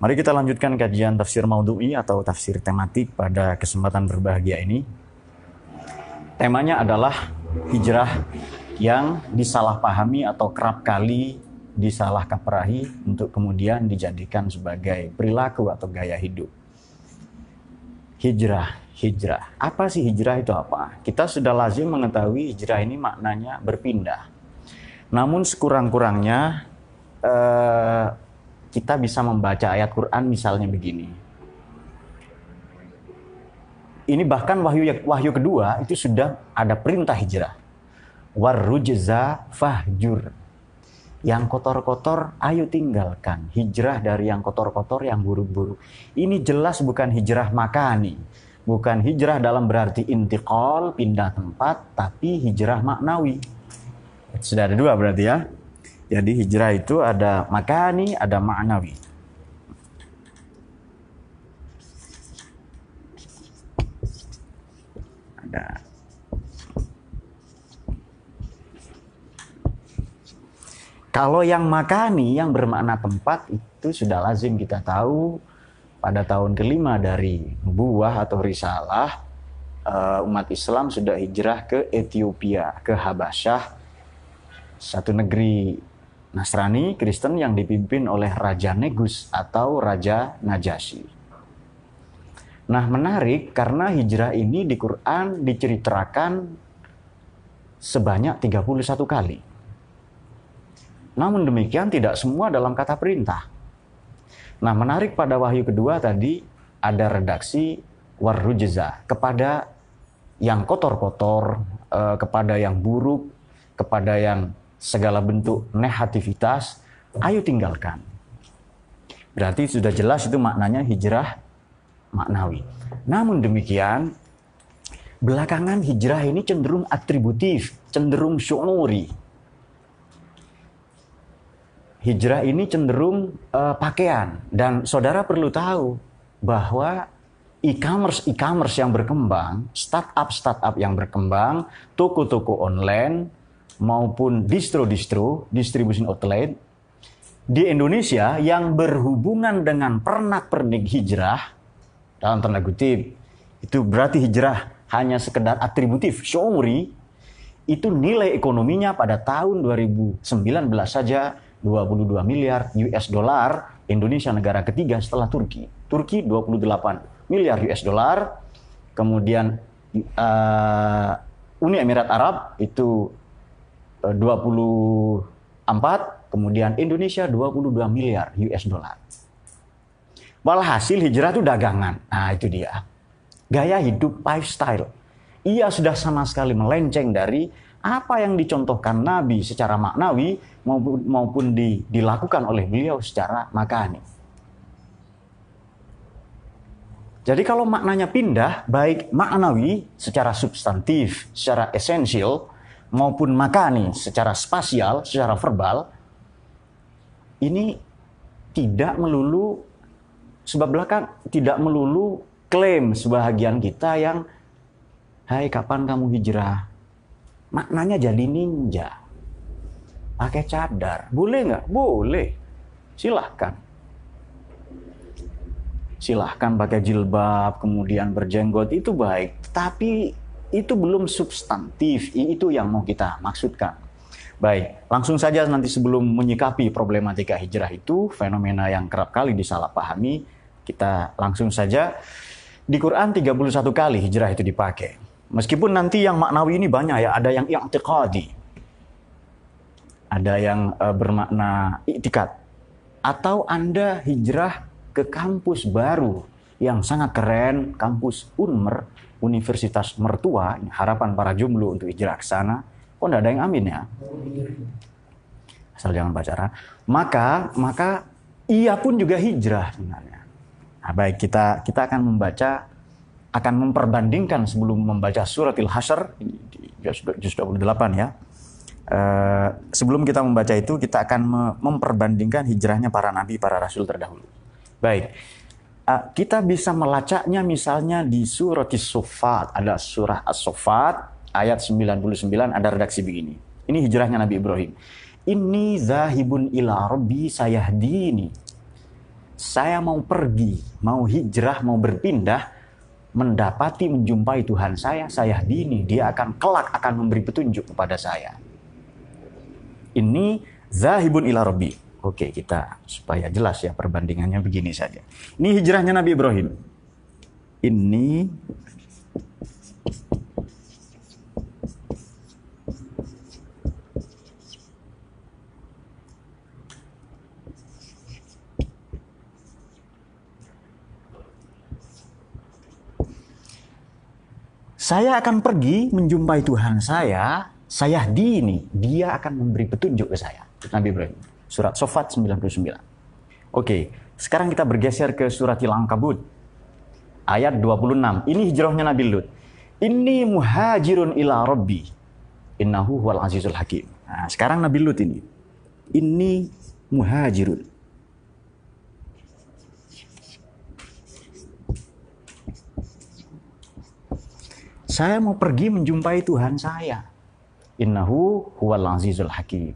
Mari kita lanjutkan kajian tafsir maudhu'i atau tafsir tematik pada kesempatan berbahagia ini. Temanya adalah hijrah yang disalahpahami atau kerap kali disalah kaprahi untuk kemudian dijadikan sebagai perilaku atau gaya hidup. Hijrah, hijrah. Apa sih hijrah itu apa? Kita sudah lazim mengetahui hijrah ini maknanya berpindah. Namun sekurang-kurangnya eh, kita bisa membaca ayat Quran misalnya begini. Ini bahkan wahyu wahyu kedua itu sudah ada perintah hijrah. Warrujza fahjur. Yang kotor-kotor ayo tinggalkan. Hijrah dari yang kotor-kotor yang buruk-buruk. Ini jelas bukan hijrah makani. Bukan hijrah dalam berarti intiqal, pindah tempat, tapi hijrah maknawi. Sudah ada dua berarti ya. Jadi hijrah itu ada makani, ada maknawi. Ada Kalau yang makani, yang bermakna tempat, itu sudah lazim kita tahu pada tahun kelima dari buah atau risalah, eh, umat Islam sudah hijrah ke Ethiopia, ke Habasyah, satu negeri Nasrani Kristen yang dipimpin oleh Raja Negus atau Raja Najasyi. Nah menarik karena hijrah ini di Quran diceritakan sebanyak 31 kali. Namun demikian tidak semua dalam kata perintah. Nah menarik pada wahyu kedua tadi ada redaksi warrujza kepada yang kotor-kotor, eh, kepada yang buruk, kepada yang segala bentuk negativitas, ayo tinggalkan. Berarti sudah jelas itu maknanya hijrah maknawi. Namun demikian, belakangan hijrah ini cenderung atributif, cenderung syu'uri. Hijrah ini cenderung uh, pakaian. Dan saudara perlu tahu bahwa e-commerce e-commerce yang berkembang, startup startup yang berkembang, toko-toko online maupun distro-distro, distribution outlet di Indonesia yang berhubungan dengan pernak-pernik hijrah dalam tanda kutip itu berarti hijrah hanya sekedar atributif syumri itu nilai ekonominya pada tahun 2019 saja 22 miliar US dollar Indonesia negara ketiga setelah Turki Turki 28 miliar US dollar kemudian uh, Uni Emirat Arab itu 24, eh, kemudian Indonesia 22 miliar US dollar. Walhasil hijrah itu dagangan. Nah itu dia. Gaya hidup lifestyle. Ia sudah sama sekali melenceng dari apa yang dicontohkan Nabi secara maknawi maupun, maupun di, dilakukan oleh beliau secara makani. Jadi kalau maknanya pindah, baik maknawi secara substantif, secara esensial, maupun makani secara spasial, secara verbal, ini tidak melulu sebab belakang tidak melulu klaim sebahagian kita yang hai kapan kamu hijrah maknanya jadi ninja. Pakai cadar. Boleh nggak? Boleh. Silahkan. Silahkan pakai jilbab kemudian berjenggot. Itu baik. Tapi itu belum substantif. Itu yang mau kita maksudkan. Baik, langsung saja nanti sebelum menyikapi problematika hijrah itu, fenomena yang kerap kali disalahpahami, kita langsung saja. Di Quran 31 kali hijrah itu dipakai. Meskipun nanti yang maknawi ini banyak ya, ada yang i'tiqadi. Ada yang uh, bermakna i'tikad. Atau Anda hijrah ke kampus baru yang sangat keren, kampus Unmer, Universitas Mertua, harapan para jomblo untuk hijrah ke sana, kok tidak ada yang amin ya? Asal jangan pacaran. Maka, maka ia pun juga hijrah sebenarnya. Nah, baik kita kita akan membaca akan memperbandingkan sebelum membaca surat Al-Hasyr juz 28 ya. Uh, sebelum kita membaca itu kita akan memperbandingkan hijrahnya para nabi, para rasul terdahulu. Baik. Ah, kita bisa melacaknya misalnya di surah Sofat. Ada surah As-Sofat ayat 99 ada redaksi begini. Ini hijrahnya Nabi Ibrahim. Ini zahibun ila rabbi sayahdini. Saya mau pergi, mau hijrah, mau berpindah, mendapati, menjumpai Tuhan saya, saya dini. Dia akan kelak akan memberi petunjuk kepada saya. Ini zahibun ila rabbi. Oke, kita supaya jelas ya perbandingannya begini saja. Ini hijrahnya Nabi Ibrahim. Ini Saya akan pergi menjumpai Tuhan saya, saya dini, dia akan memberi petunjuk ke saya. Nabi Ibrahim. Surat Sofat 99. Oke, sekarang kita bergeser ke surat Al-Ankabut. Ayat 26. Ini hijrahnya Nabi Lut. Ini muhajirun ila rabbi. Innahu huwal azizul hakim. Nah, sekarang Nabi Lut ini. Ini muhajirun. Saya mau pergi menjumpai Tuhan saya. Innahu huwal azizul hakim.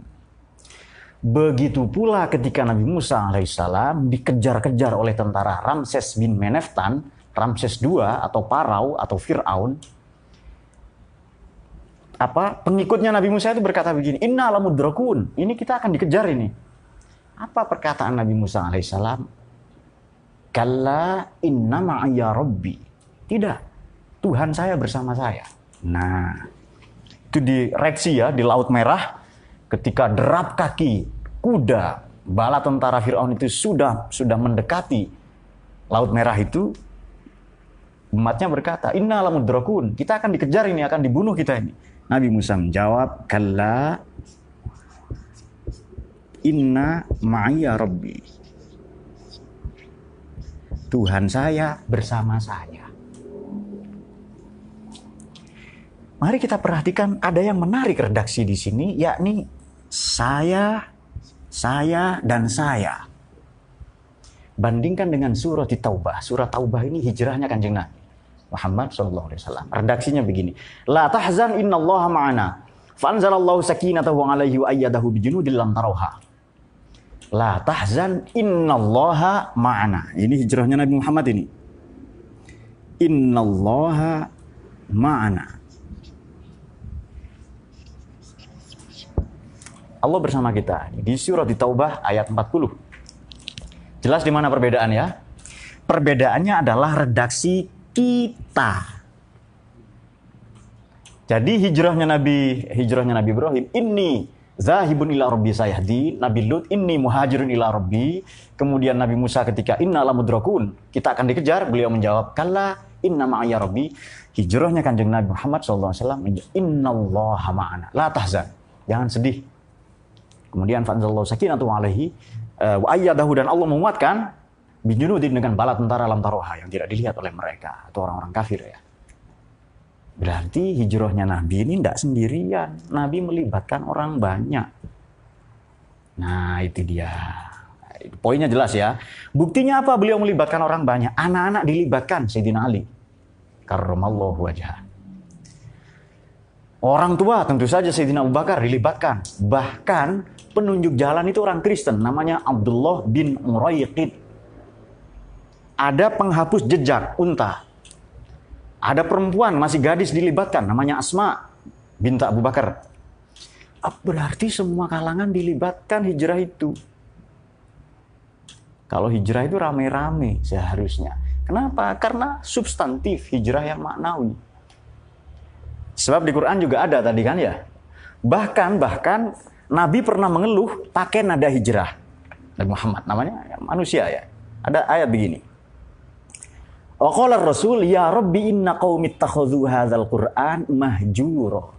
Begitu pula ketika Nabi Musa alaihissalam dikejar-kejar oleh tentara Ramses bin Meneftan, Ramses II atau Parau atau Fir'aun, apa pengikutnya Nabi Musa itu berkata begini, Inna alamudrakun, ini kita akan dikejar ini. Apa perkataan Nabi Musa alaihissalam? Kalla inna ma'aya rabbi. Tidak, Tuhan saya bersama saya. Nah, itu di reaksi ya di Laut Merah ketika derap kaki kuda bala tentara Firaun itu sudah sudah mendekati Laut Merah itu umatnya berkata, "Inna lamudrakun." Kita akan dikejar ini, akan dibunuh kita ini. Nabi Musa menjawab, "Kalla inna ma'iyya rabbi." Tuhan saya bersama saya. Mari kita perhatikan ada yang menarik redaksi di sini, yakni saya, saya, dan saya. Bandingkan dengan surat Taubah. Surat Taubah ini hijrahnya kanjeng Nabi. Muhammad SAW. Redaksinya begini. La tahzan inna Allah ma'ana. Fanzalallahu sakinatahu alaihi wa ayyadahu bijunudil lam tarawha. La tahzan inna Allah ma'ana. Ini hijrahnya Nabi Muhammad ini. Inna Allah ma'ana. Allah bersama kita. Di surat di Taubah ayat 40. Jelas di mana perbedaan ya? Perbedaannya adalah redaksi kita. Jadi hijrahnya Nabi hijrahnya Nabi Ibrahim ini zahibun ila rabbi sayahdi, Nabi Lut ini muhajirun ila rabbi, kemudian Nabi Musa ketika inna lamudrakun, kita akan dikejar, beliau menjawab kalla inna ma'aya rabbi. Hijrahnya Kanjeng Nabi Muhammad SAW inna Allah ma'ana, la tahzan. Jangan sedih, Kemudian fanzallahu sakinatu alaihi uh, wa ayyadahu dan Allah menguatkan bijunudin dengan bala tentara alam taroha yang tidak dilihat oleh mereka atau orang-orang kafir ya. Berarti hijrahnya Nabi ini tidak sendirian. Nabi melibatkan orang banyak. Nah itu dia. Poinnya jelas ya. Buktinya apa beliau melibatkan orang banyak? Anak-anak dilibatkan Sayyidina Ali. Karramallahu wajah. Orang tua tentu saja Sayyidina Abu Bakar dilibatkan. Bahkan penunjuk jalan itu orang Kristen namanya Abdullah bin Murayqid. Ada penghapus jejak unta. Ada perempuan masih gadis dilibatkan namanya Asma binta Abu Bakar. Ah, berarti semua kalangan dilibatkan hijrah itu. Kalau hijrah itu rame-rame seharusnya. Kenapa? Karena substantif hijrah yang maknawi. Sebab di Quran juga ada tadi kan ya. Bahkan bahkan Nabi pernah mengeluh pakai nada hijrah. Nabi Muhammad namanya manusia ya. Ada ayat begini. Waqala Rasul ya Rabbi inna qaumi ittakhadhu hadzal Qur'an mahjura.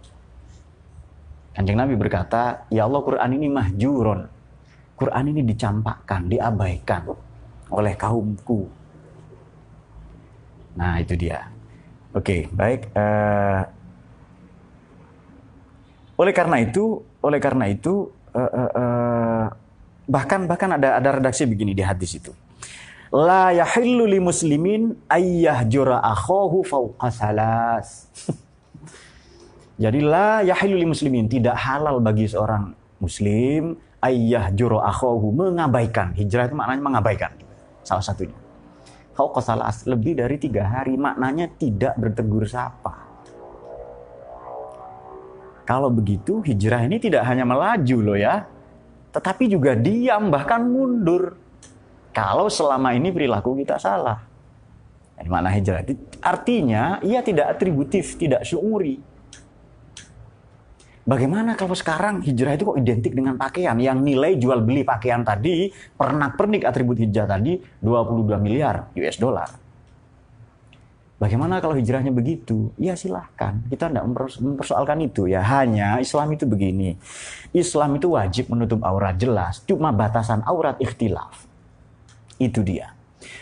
Kanjeng Nabi berkata, "Ya Allah, Quran ini mahjuron. Quran ini dicampakkan, diabaikan oleh kaumku." Nah, itu dia. Oke, baik. Uh, oleh karena itu, oleh karena itu uh, uh, uh, bahkan bahkan ada ada redaksi begini di hadis itu. La yahillu li muslimin ayyah jura akhahu fawqa salas. Jadi la yahilul muslimin tidak halal bagi seorang muslim ayah juro akhohu mengabaikan. Hijrah itu maknanya mengabaikan. Salah satunya. Kau kosalas lebih dari tiga hari maknanya tidak bertegur sapa. Kalau begitu hijrah ini tidak hanya melaju loh ya. Tetapi juga diam bahkan mundur. Kalau selama ini perilaku kita salah. Ini makna hijrah. Artinya ia tidak atributif, tidak syuuri Bagaimana kalau sekarang hijrah itu kok identik dengan pakaian yang nilai jual beli pakaian tadi pernak-pernik atribut hijrah tadi 22 miliar US dollar. Bagaimana kalau hijrahnya begitu? Ya silahkan, kita tidak mempersoalkan itu ya. Hanya Islam itu begini, Islam itu wajib menutup aurat jelas, cuma batasan aurat ikhtilaf. Itu dia.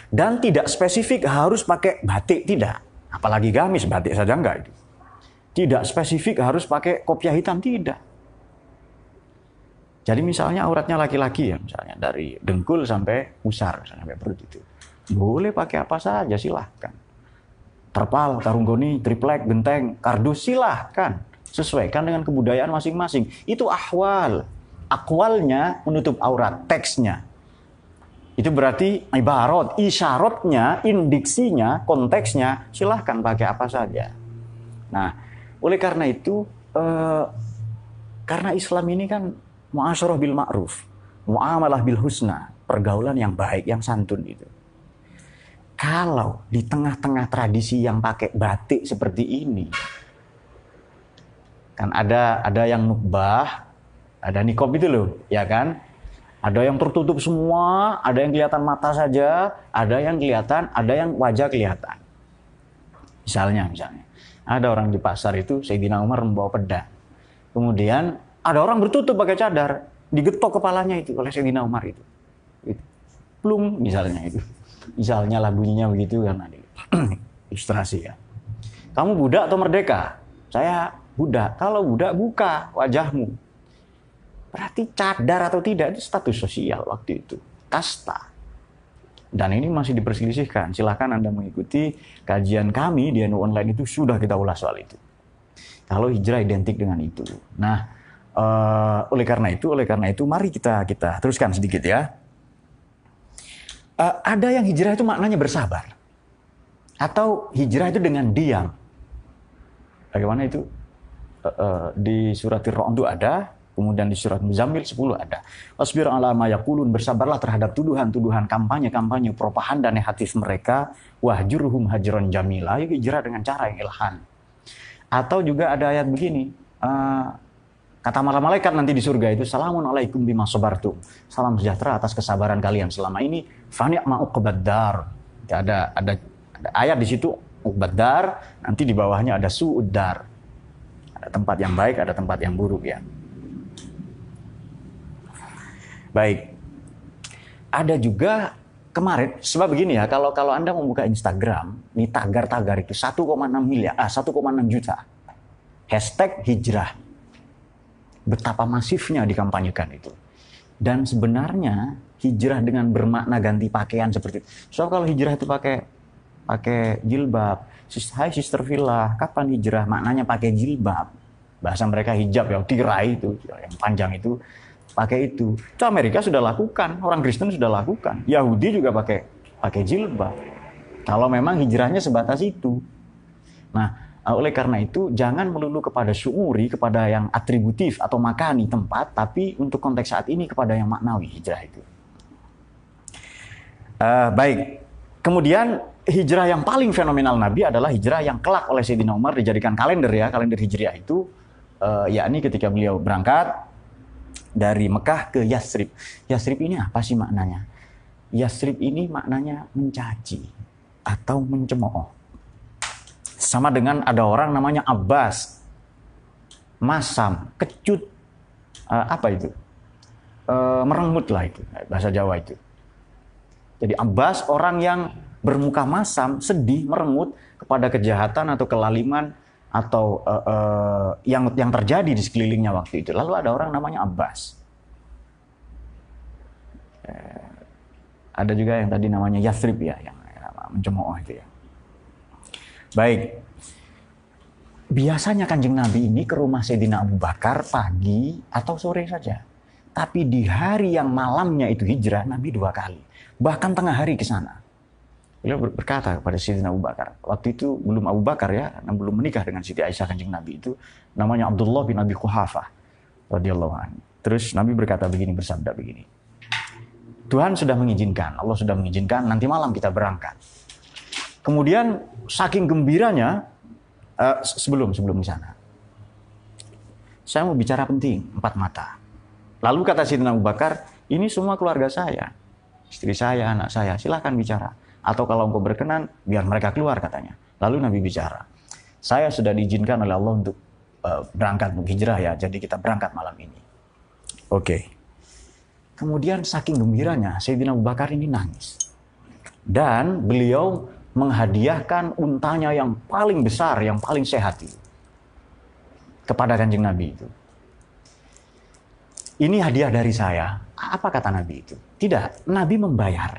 Dan tidak spesifik harus pakai batik, tidak. Apalagi gamis, batik saja enggak itu. Tidak spesifik harus pakai kopiah hitam, tidak. Jadi misalnya auratnya laki-laki ya, misalnya dari dengkul sampai usar, sampai perut itu. Boleh pakai apa saja, silahkan. Terpal, tarunggoni, triplek, genteng, kardus, silahkan. Sesuaikan dengan kebudayaan masing-masing. Itu ahwal. Akwalnya menutup aurat, teksnya. Itu berarti ibarat, isyaratnya, indiksinya, konteksnya, silahkan pakai apa saja. Nah, oleh karena itu, eh, karena Islam ini kan muasyarah bil ma'ruf, muamalah bil husna, pergaulan yang baik, yang santun itu. Kalau di tengah-tengah tradisi yang pakai batik seperti ini, kan ada ada yang nubah, ada nikob itu loh, ya kan? Ada yang tertutup semua, ada yang kelihatan mata saja, ada yang kelihatan, ada yang wajah kelihatan. Misalnya, misalnya. Ada orang di pasar itu, Sayyidina Umar membawa pedang. Kemudian ada orang bertutup pakai cadar, digetok kepalanya itu oleh Sayyidina Umar itu. itu. Plum misalnya itu. Misalnya lagunya begitu kan ilustrasi ya. Kamu budak atau merdeka? Saya budak. Kalau budak buka wajahmu. Berarti cadar atau tidak itu status sosial waktu itu. Kasta. Dan ini masih diperselisihkan. Silahkan Anda mengikuti kajian kami di NU Online itu sudah kita ulas soal itu. Kalau hijrah identik dengan itu. Nah, uh, oleh karena itu, oleh karena itu, mari kita kita teruskan sedikit ya. Uh, ada yang hijrah itu maknanya bersabar, atau hijrah itu dengan diam. Bagaimana itu? Uh, uh, di surat Ar-Ra'd ada, Kemudian di surat Muzammil 10 ada. Wasbir ala ma yakulun, bersabarlah terhadap tuduhan-tuduhan kampanye-kampanye propaganda negatif mereka. Wahjurhum hajron jamila, hijrah dengan cara yang ilhan. Atau juga ada ayat begini, uh, kata malaikat nanti di surga itu, Salamun alaikum bima sobartum. Salam sejahtera atas kesabaran kalian selama ini. Fani' ma'uqbaddar. Ada, ada, ada ayat di situ, uqbaddar, nanti di bawahnya ada su'uddar. Ada tempat yang baik, ada tempat yang buruk ya. Baik. Ada juga kemarin, sebab begini ya, kalau kalau Anda membuka Instagram, ini tagar-tagar itu 1,6 miliar, ah 1,6 juta. Hashtag hijrah. Betapa masifnya dikampanyekan itu. Dan sebenarnya hijrah dengan bermakna ganti pakaian seperti itu. So kalau hijrah itu pakai pakai jilbab, Hai Sister Villa, kapan hijrah? Maknanya pakai jilbab. Bahasa mereka hijab ya, tirai itu, yang panjang itu pakai itu. Itu Amerika sudah lakukan, orang Kristen sudah lakukan, Yahudi juga pakai pakai jilbab. Kalau memang hijrahnya sebatas itu. Nah, oleh karena itu jangan melulu kepada syuuri, kepada yang atributif atau makani tempat, tapi untuk konteks saat ini kepada yang maknawi hijrah itu. Uh, baik. Kemudian hijrah yang paling fenomenal Nabi adalah hijrah yang kelak oleh Sayyidina Umar dijadikan kalender ya, kalender hijriah itu uh, yakni ketika beliau berangkat dari Mekah ke Yasrib. Yasrib ini apa sih maknanya? Yasrib ini maknanya mencaci atau mencemooh. Sama dengan ada orang namanya Abbas, masam, kecut, uh, apa itu? Uh, merengut lah itu, bahasa Jawa itu. Jadi Abbas orang yang bermuka masam, sedih, merengut kepada kejahatan atau kelaliman atau uh, uh, yang yang terjadi di sekelilingnya waktu itu. Lalu ada orang namanya Abbas. Ada juga yang tadi namanya Yathrib ya, yang mencemooh itu ya. Baik. biasanya kanjeng Nabi ini ke rumah Sayyidina Abu Bakar pagi atau sore saja. Tapi di hari yang malamnya itu hijrah, Nabi dua kali. Bahkan tengah hari ke sana. Beliau berkata kepada Sayyidina Abu Bakar. Waktu itu belum Abu Bakar ya, belum menikah dengan Siti Aisyah kanjeng Nabi itu. Namanya Abdullah bin Abi Kuhafah. radhiyallahu. Terus Nabi berkata begini, bersabda begini. Tuhan sudah mengizinkan, Allah sudah mengizinkan, nanti malam kita berangkat. Kemudian saking gembiranya, uh, sebelum sebelum di sana, saya mau bicara penting, empat mata. Lalu kata Sidina Abu Bakar, ini semua keluarga saya, istri saya, anak saya, silahkan bicara. Atau kalau engkau berkenan, biar mereka keluar katanya. Lalu Nabi bicara, saya sudah diizinkan oleh Allah untuk uh, berangkat untuk hijrah ya, jadi kita berangkat malam ini. Oke. Okay. Kemudian saking gembiranya, Sayyidina Abu Bakar ini nangis. Dan beliau menghadiahkan untanya yang paling besar, yang paling sehat itu. Kepada kanjeng Nabi itu. Ini hadiah dari saya. Apa kata Nabi itu? Tidak, Nabi membayar.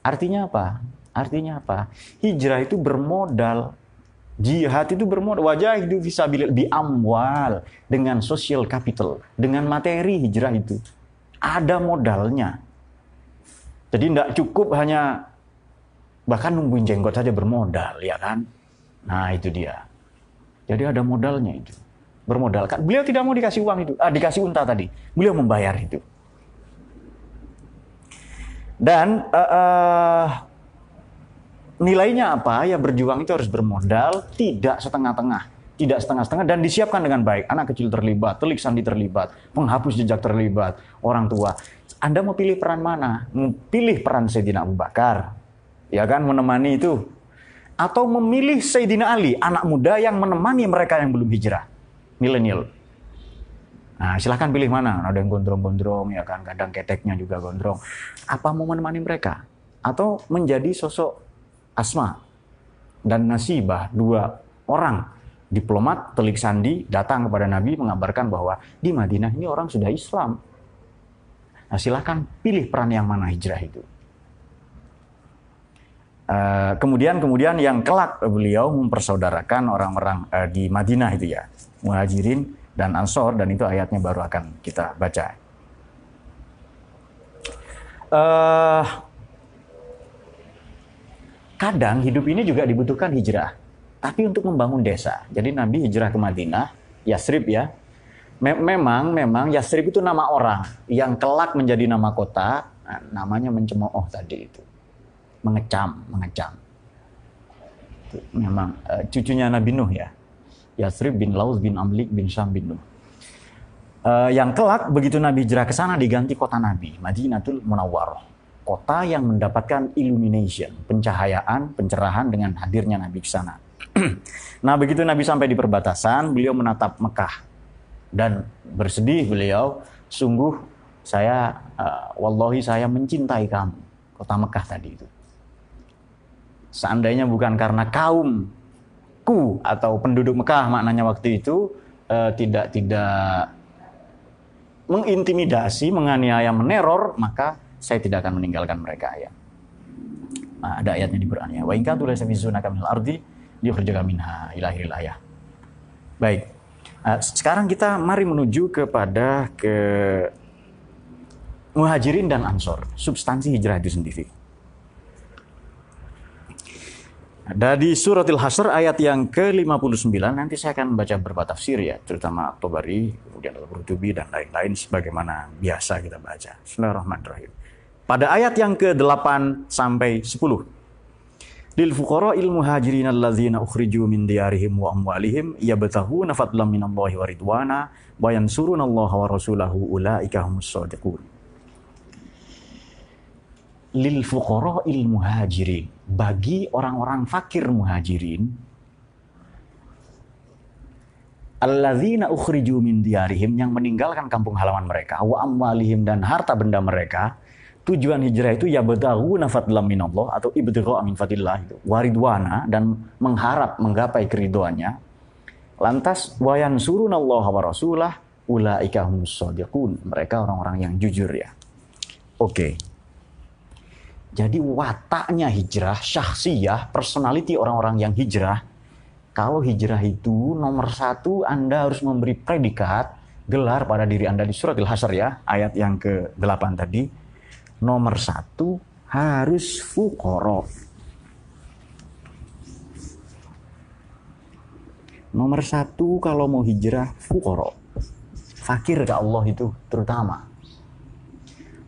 Artinya apa? Artinya apa? Hijrah itu bermodal. Jihad itu bermodal. Wajah itu bisa di amwal. Dengan social capital. Dengan materi hijrah itu. Ada modalnya. Jadi tidak cukup hanya bahkan nungguin jenggot saja bermodal, ya kan? Nah itu dia. Jadi ada modalnya itu. Bermodal kan. Beliau tidak mau dikasih uang itu. Ah, dikasih unta tadi. Beliau membayar itu. Dan uh, uh, nilainya apa? Ya berjuang itu harus bermodal, tidak setengah-tengah. Tidak setengah-setengah dan disiapkan dengan baik. Anak kecil terlibat, telik sandi terlibat, penghapus jejak terlibat, orang tua. Anda mau pilih peran mana? Mau pilih peran Sayyidina Abu Bakar, ya kan menemani itu, atau memilih Sayyidina Ali, anak muda yang menemani mereka yang belum hijrah, milenial. Nah, silahkan pilih mana. Ada yang gondrong-gondrong, ya kan. Kadang keteknya juga gondrong. Apa mau menemani mereka? Atau menjadi sosok Asma dan Nasibah, dua orang diplomat telik sandi datang kepada Nabi mengabarkan bahwa di Madinah ini orang sudah Islam. Nah, silahkan pilih peran yang mana hijrah itu. Uh, kemudian kemudian yang kelak beliau mempersaudarakan orang-orang uh, di Madinah itu ya, muhajirin dan Ansor dan itu ayatnya baru akan kita baca. Uh, kadang hidup ini juga dibutuhkan hijrah, tapi untuk membangun desa. Jadi Nabi hijrah ke Madinah, Yasrib ya. memang memang Yasrib itu nama orang yang kelak menjadi nama kota, namanya mencemooh tadi itu. Mengecam, mengecam. Memang uh, cucunya Nabi Nuh ya. Yasrib bin Laus bin Amlik bin Syam bin Nuh. Uh, yang kelak begitu Nabi hijrah ke sana diganti kota Nabi, Madinatul Munawwarah. Kota yang mendapatkan illumination, pencahayaan, pencerahan dengan hadirnya Nabi ke sana. nah, begitu Nabi sampai di perbatasan, beliau menatap Mekah dan bersedih beliau, sungguh saya uh, wallahi saya mencintai kamu, kota Mekah tadi itu. Seandainya bukan karena kaum ku atau penduduk Mekah maknanya waktu itu uh, tidak tidak mengintimidasi, menganiaya, meneror, maka saya tidak akan meninggalkan mereka ya. Nah, ada ayatnya di Quran ya. Wa in kadu laysa fizunaka minal ardi liyukhrijaga minha ilahil ayah. Baik. Uh, sekarang kita mari menuju kepada ke muhajirin dan ansor, substansi hijrah itu sendiri. Dari suratil Hasr ayat yang ke-59 nanti saya akan membaca beberapa tafsir ya, terutama Tobari, kemudian Al-Qurtubi dan lain-lain sebagaimana biasa kita baca. Bismillahirrahmanirrahim. Pada ayat yang ke-8 sampai 10. Lil fuqara'il muhajirin alladzina ukhriju min diyarihim wa amwalihim yabtaghuna fadlan minallahi wa ridwana wa yansurunallaha wa rasulahu ulaika humus shadiqun lil il muhajirin. Bagi orang-orang fakir muhajirin alladzina ukhriju min diyarihim yang meninggalkan kampung halaman mereka wa amwalihim dan harta benda mereka tujuan hijrah itu ya betahu nafadlam minallah atau ibtigha min fadillah itu waridwana dan mengharap menggapai keridoannya lantas wayan surunallah wa rasulah ulaika humus mereka orang-orang yang jujur ya. Oke. okay. Jadi wataknya hijrah, syahsiyah, personality orang-orang yang hijrah kalau hijrah itu nomor satu Anda harus memberi predikat gelar pada diri Anda di surat Al-Hasr ya, ayat yang ke-8 tadi. Nomor satu harus fukoro. Nomor satu kalau mau hijrah fukoro. Fakir ke Allah itu terutama.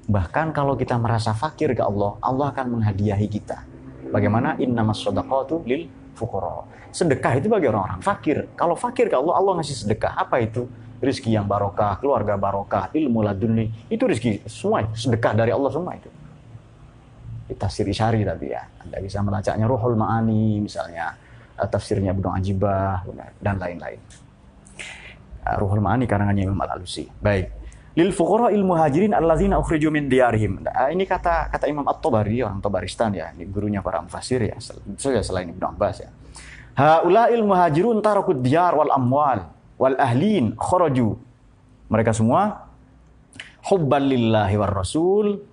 Bahkan kalau kita merasa fakir ke Allah, Allah akan menghadiahi kita. Bagaimana innamas sadaqatu lil fukoro. Sedekah itu bagi orang-orang fakir. Kalau fakir ke Allah, Allah ngasih sedekah. Apa itu? Rizki yang barokah, keluarga barokah, ilmu laduni. Itu rizki semua. Sedekah dari Allah semua itu. Kita siri syari tapi ya. Anda bisa melacaknya Ruhul Ma'ani misalnya. Eh, tafsirnya Ibnu Ajibah dan lain-lain. Eh, Ruhul Ma'ani karangannya Imam Al-Alusi. Baik lil fuqara il muhajirin allazina ukhriju min diyarihim. Nah, ini kata kata Imam At-Tabari orang Tabaristan ya, ini gurunya para mufassir ya, saja selain Ibnu Abbas ya. Haulail muhajirun tarakud diyar wal amwal wal ahlin kharaju. Mereka semua hubban lillahi war rasul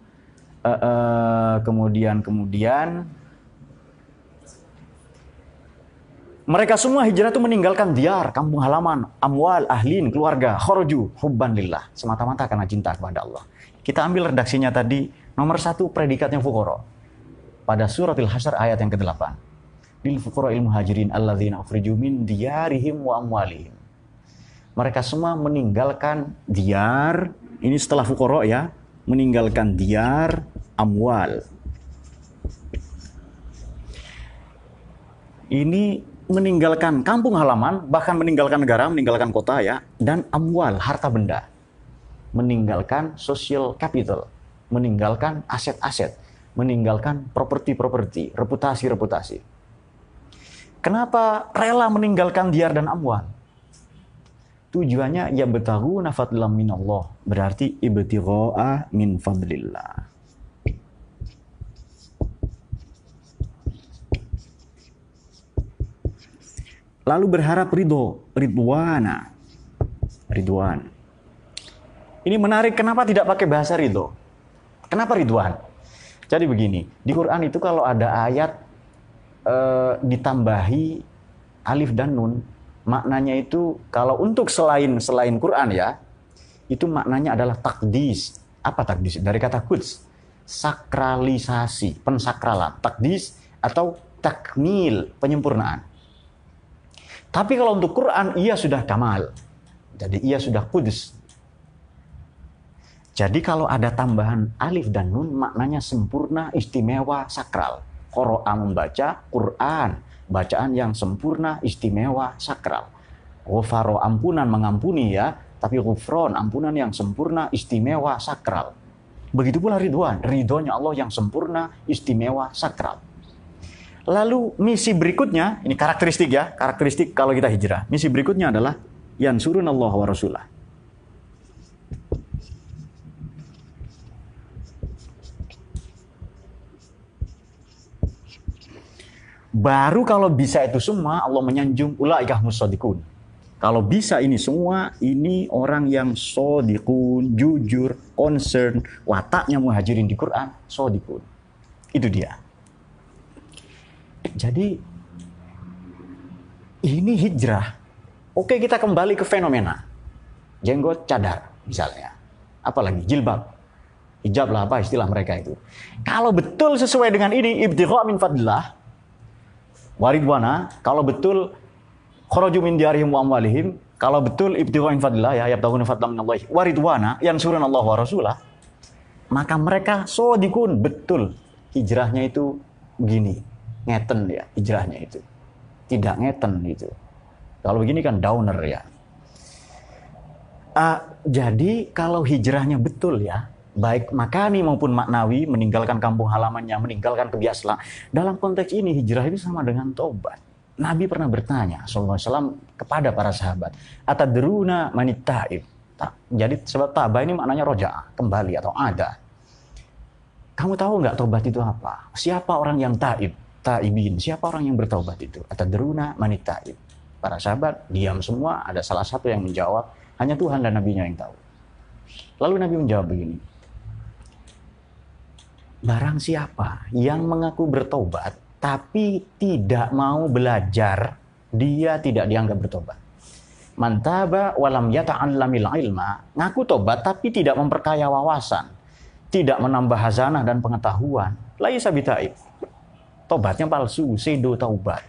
uh, uh, kemudian kemudian Mereka semua hijrah itu meninggalkan diar, kampung halaman, amwal, ahlin, keluarga, khoroju, hubban lillah. Semata-mata karena cinta kepada Allah. Kita ambil redaksinya tadi, nomor satu predikatnya fukoro. Pada surat Al-Hasyr ayat yang ke-8. Lil fukoro ilmu hajirin alladzina ukhriju min diyarihim wa amwalihim. Mereka semua meninggalkan diar, ini setelah fukoro ya, meninggalkan diar, amwal. Ini meninggalkan kampung halaman, bahkan meninggalkan negara, meninggalkan kota ya, dan amwal, harta benda. Meninggalkan social capital, meninggalkan aset-aset, meninggalkan properti-properti, reputasi-reputasi. Kenapa rela meninggalkan diar dan amwal? Tujuannya ya betahu nafadlam minallah, berarti ibtigha'a min fadlillah. Lalu berharap ridho, ridwana. Ridwan. Ini menarik, kenapa tidak pakai bahasa ridho? Kenapa ridwan? Jadi begini, di Quran itu kalau ada ayat e, ditambahi alif dan nun, maknanya itu kalau untuk selain selain Quran ya, itu maknanya adalah takdis. Apa takdis? Dari kata kuds, sakralisasi, pensakralan. Takdis atau takmil, penyempurnaan. Tapi kalau untuk Quran, ia sudah kamal. Jadi ia sudah kudus. Jadi kalau ada tambahan alif dan nun, maknanya sempurna, istimewa, sakral. Qoro'a membaca Quran, bacaan yang sempurna, istimewa, sakral. Ghufaro ampunan mengampuni ya, tapi ghufron ampunan yang sempurna, istimewa, sakral. Begitu pula ridwan, ridhonya Allah yang sempurna, istimewa, sakral. Lalu misi berikutnya, ini karakteristik ya, karakteristik kalau kita hijrah. Misi berikutnya adalah yang suruh Allah wa rasulah. Baru kalau bisa itu semua Allah menyanjung ulaikah musadikun. Kalau bisa ini semua, ini orang yang sodikun, jujur, concern, wataknya muhajirin di Quran, sodikun. Itu dia. Jadi ini hijrah. Oke kita kembali ke fenomena. Jenggot cadar misalnya. Apalagi jilbab. Hijab lah apa istilah mereka itu. Kalau betul sesuai dengan ini ibtigha min fadlillah waridwana, kalau betul kharaju min diarihim wa amwalihim, kalau betul ibtigha min fadlillah ya yabtaguna fadlan min Allah waridwana yang surun Allah wa rasulah, maka mereka sodikun betul hijrahnya itu begini ngeten ya hijrahnya itu. Tidak ngeten itu. Kalau begini kan downer ya. Uh, jadi kalau hijrahnya betul ya, baik makani maupun maknawi, meninggalkan kampung halamannya, meninggalkan kebiasaan. Dalam konteks ini hijrah itu sama dengan tobat. Nabi pernah bertanya SAW kepada para sahabat, Atadruna manit taib. Jadi sebab tabah ini maknanya roja, kembali atau ada. Kamu tahu nggak tobat itu apa? Siapa orang yang taib? Taibin. Siapa orang yang bertaubat itu? Atadruna manit taib. Para sahabat diam semua, ada salah satu yang menjawab, hanya Tuhan dan Nabi-Nya yang tahu. Lalu Nabi menjawab begini, Barang siapa yang mengaku bertobat, tapi tidak mau belajar dia tidak dianggap bertobat. Mantaba walam yata'allamil ilma, ngaku tobat tapi tidak memperkaya wawasan, tidak menambah hazanah dan pengetahuan. Laisa bitaib. Tobatnya palsu, sedo taubat.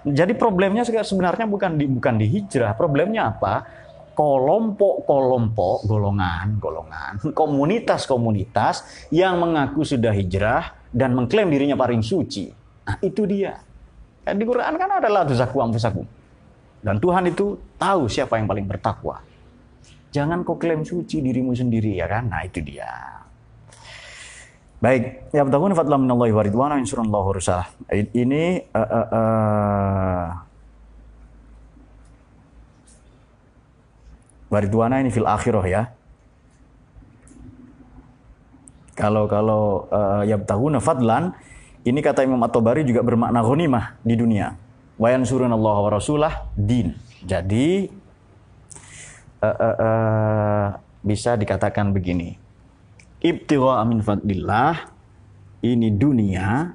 Jadi problemnya sebenarnya bukan di bukan di hijrah, problemnya apa? Kelompok-kelompok, golongan-golongan, komunitas-komunitas yang mengaku sudah hijrah dan mengklaim dirinya paling suci. Nah, itu dia. Di Quran kan ada la amfusakum. Dan Tuhan itu tahu siapa yang paling bertakwa. Jangan kau klaim suci dirimu sendiri ya kan? Nah, itu dia. Baik, ya betul fadlan minallahi wa ridwana insyaallah rusalah. Ini uh, uh, uh, waridwana ini fil akhirah ya. Kalau kalau uh, ya betul fadlan ini kata Imam At-Tabari juga bermakna ghanimah di dunia. Wa yansuruna Allah wa rasulah din. Jadi uh, uh, uh, bisa dikatakan begini ibtigha amin fadlillah. Ini dunia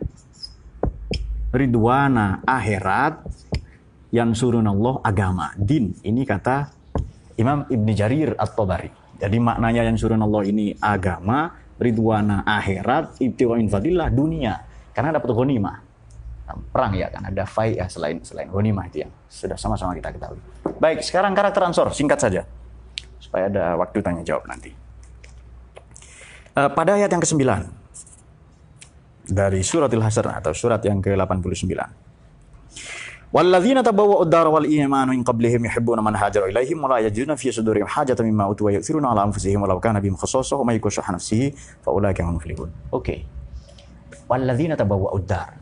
ridwana akhirat yang surun Allah agama din. Ini kata Imam Ibn Jarir At-Tabari. Jadi maknanya yang surun Allah ini agama ridwana akhirat ibtigha amin fadlillah dunia. Karena dapat ghanimah. Perang ya kan? Ada fight ya selain selain ghanimah itu yang sudah sama-sama kita ketahui. Baik sekarang karakter ansor singkat saja. Supaya ada waktu tanya jawab nanti Uh, pada ayat yang ke-9 dari suratil Hasr atau surat yang ke-89. Walladzina tabawwa'u ad-dara wal imana min qablihim yuhibbuna man hajara ilaihim wa la yajiduna fi sudurihim hajatan mimma utu wa yu'thiruna ala anfusihim walau kana bihim khassasah wa may nafsihi fa ulaika hum muflihun. Oke. Walladzina tabawwa'u ad-dar.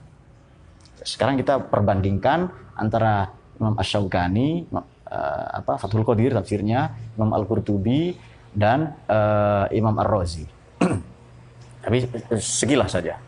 Sekarang kita perbandingkan antara Imam Asy-Syaukani, uh, apa Fathul Qadir tafsirnya, Imam Al-Qurtubi dan uh, Imam Ar-Razi. Tapi segilah saja.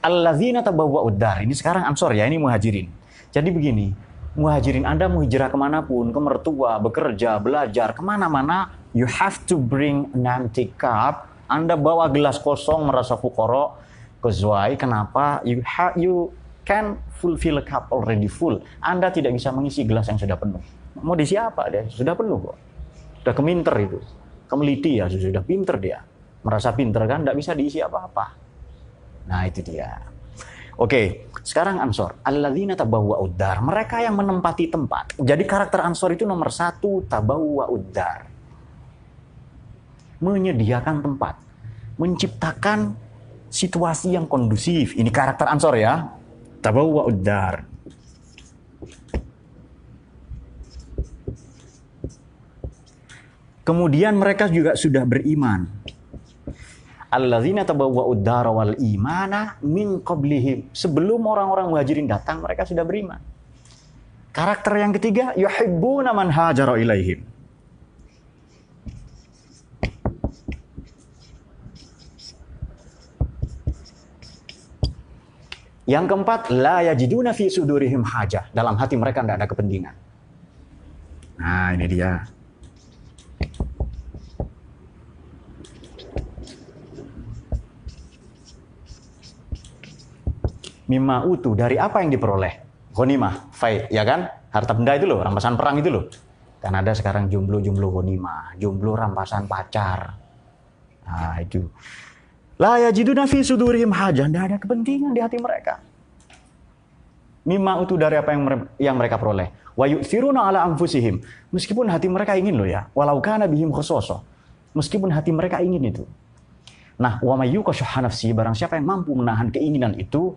Alladzina tabawwa uddar. Ini sekarang ansor ya, ini muhajirin. Jadi begini, muhajirin Anda mau hijrah ke mana pun, ke mertua, bekerja, belajar, ke mana-mana, you have to bring an empty cup. Anda bawa gelas kosong merasa fukoro, kezwai. Kenapa? You have you can fulfill a cup already full. Anda tidak bisa mengisi gelas yang sudah penuh. Mau diisi apa dia? Sudah penuh kok. Sudah keminter itu. Kemeliti ya, sudah pinter dia merasa pinter kan, tidak bisa diisi apa-apa. Nah itu dia. Oke, sekarang Ansor. Alladzina tabawwa uddar. Mereka yang menempati tempat. Jadi karakter Ansor itu nomor satu, tabawwa uddar. Menyediakan tempat. Menciptakan situasi yang kondusif. Ini karakter Ansor ya. Tabawwa uddar. Kemudian mereka juga sudah beriman alladzina tabawwa'u dara wal imana min qablihim. Sebelum orang-orang muhajirin datang, mereka sudah beriman. Karakter yang ketiga, yuhibbuna man hajara ilaihim. Yang keempat, la yajiduna fi sudurihim hajah. Dalam hati mereka tidak ada kepentingan. Nah, ini dia. Mimma utu dari apa yang diperoleh? Ghanimah fai ya kan? Harta benda itu loh rampasan perang itu loh. Kan ada sekarang jomblo-jomblo ghanimah jomblo rampasan pacar. Nah itu. La yajiduna fi sudurihim hajah tidak ada kepentingan di hati mereka. Mimma utu dari apa yang yang mereka peroleh. Wa yu'thiruna ala anfusihim. Meskipun hati mereka ingin loh ya walau kana bihim khososo meskipun hati mereka ingin itu. Nah wa nafsi barang siapa yang mampu menahan keinginan itu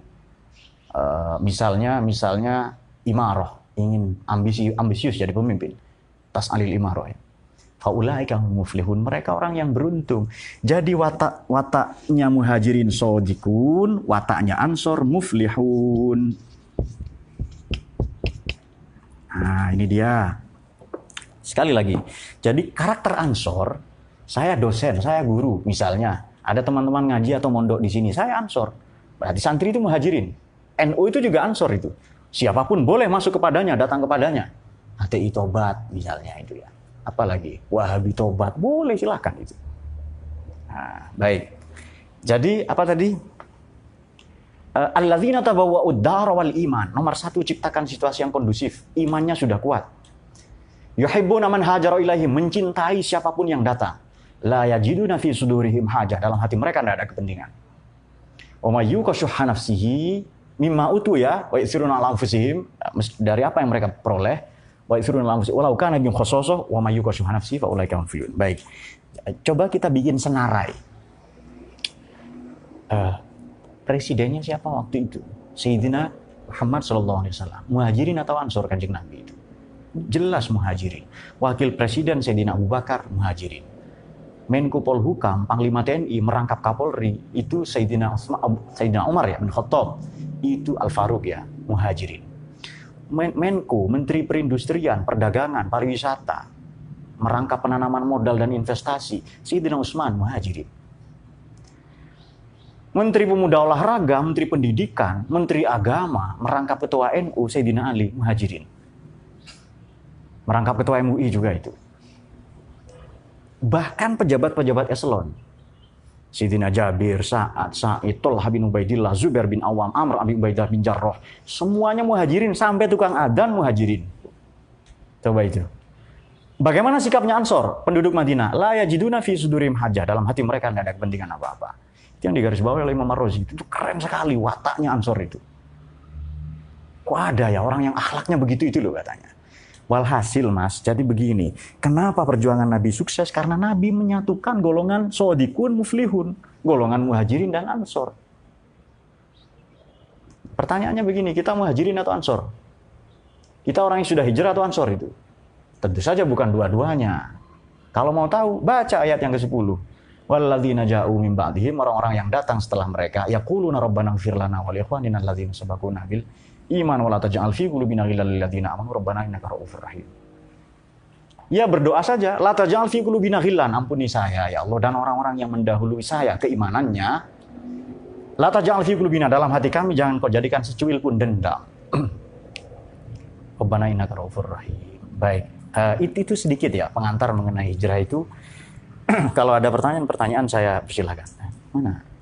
Uh, misalnya misalnya imaroh ingin ambisi ambisius jadi pemimpin. Tas alil imaroh ya. Faulaika muflihun. Mereka orang yang beruntung. Jadi watak wataknya muhajirin sodikun wataknya ansor muflihun. Nah ini dia. Sekali lagi. Jadi karakter ansor saya dosen saya guru misalnya. Ada teman-teman ngaji atau mondok di sini saya ansor. Berarti santri itu muhajirin NU itu juga ansor itu. Siapa pun boleh masuk kepadanya, datang kepadanya. HTI tobat misalnya itu ya. Apalagi Wahabi tobat, boleh silahkan itu. Nah, baik. Jadi apa tadi? Uh, Alladzina tabawwa'ud wal iman. Nomor satu ciptakan situasi yang kondusif. Imannya sudah kuat. Yuhibbuna man hajaru ilahi. Mencintai siapa pun yang datang. La yajiduna fi sudurihim hajah. Dalam hati mereka tidak ada kepentingan. Wa mayyuka nafsihi mimma utu ya wa yusiruna ala anfusihim dari apa yang mereka peroleh wa yusiruna ala anfusihim walau kana bihim khososoh wa mayyuka nafsihi fa ulaika Baik. Coba kita bikin senarai. Uh, presidennya siapa waktu itu? Sayyidina Muhammad Sallallahu Alaihi Wasallam. Muhajirin atau Ansor kanjeng Nabi itu? Jelas muhajirin. Wakil Presiden Sayyidina Abu Bakar muhajirin. Menko Polhukam, Panglima TNI merangkap Kapolri itu Sayyidina, Usma, Sayyidina Umar ya bin Khattab. Itu Al Faruq ya, muhajirin. Menko, Menteri Perindustrian, Perdagangan, Pariwisata, merangkap penanaman modal dan investasi, Sayyidina Utsman muhajirin Menteri Pemuda Olahraga, Menteri Pendidikan, Menteri Agama, merangkap Ketua NU Sayyidina Ali Muhajirin. Merangkap Ketua MUI juga itu. Bahkan pejabat-pejabat eselon. Sayyidina Jabir, Sa'ad, Sa'id, Tolha bin Ubaidillah, Zubair bin Awam, Amr bin Ubaidah bin Jarrah. Semuanya muhajirin, sampai tukang adan muhajirin. Coba itu. Bagaimana sikapnya Ansor, penduduk Madinah? La yajiduna fi sudurim hajah. Dalam hati mereka tidak ada kepentingan apa-apa yang digarisbawahi oleh Imam Marrozi itu, itu keren sekali wataknya Ansor itu. Kok ada ya orang yang akhlaknya begitu itu loh katanya. Walhasil mas, jadi begini. Kenapa perjuangan Nabi sukses? Karena Nabi menyatukan golongan sodikun muflihun. Golongan muhajirin dan ansor. Pertanyaannya begini, kita muhajirin atau ansor? Kita orang yang sudah hijrah atau ansor itu? Tentu saja bukan dua-duanya. Kalau mau tahu, baca ayat yang ke-10. Walladzina ja'u min ba'dihim orang-orang yang datang setelah mereka yaquluna rabbana ighfir lana wa li ikhwanina alladzina bil iman wa la taj'al fi qulubina ghillan lil ladzina amanu rabbana innaka ra'ufur rahim. Ya berdoa saja, la taj'al fi qulubina ghillan, ampuni saya ya Allah dan orang-orang yang mendahului saya keimanannya. La taj'al fi qulubina dalam hati kami jangan kau jadikan secuil pun dendam. Rabbana innaka ra'ufur rahim. Baik, uh, itu, itu sedikit ya pengantar mengenai hijrah itu. Kalau ada pertanyaan-pertanyaan saya persilahkan. Mana?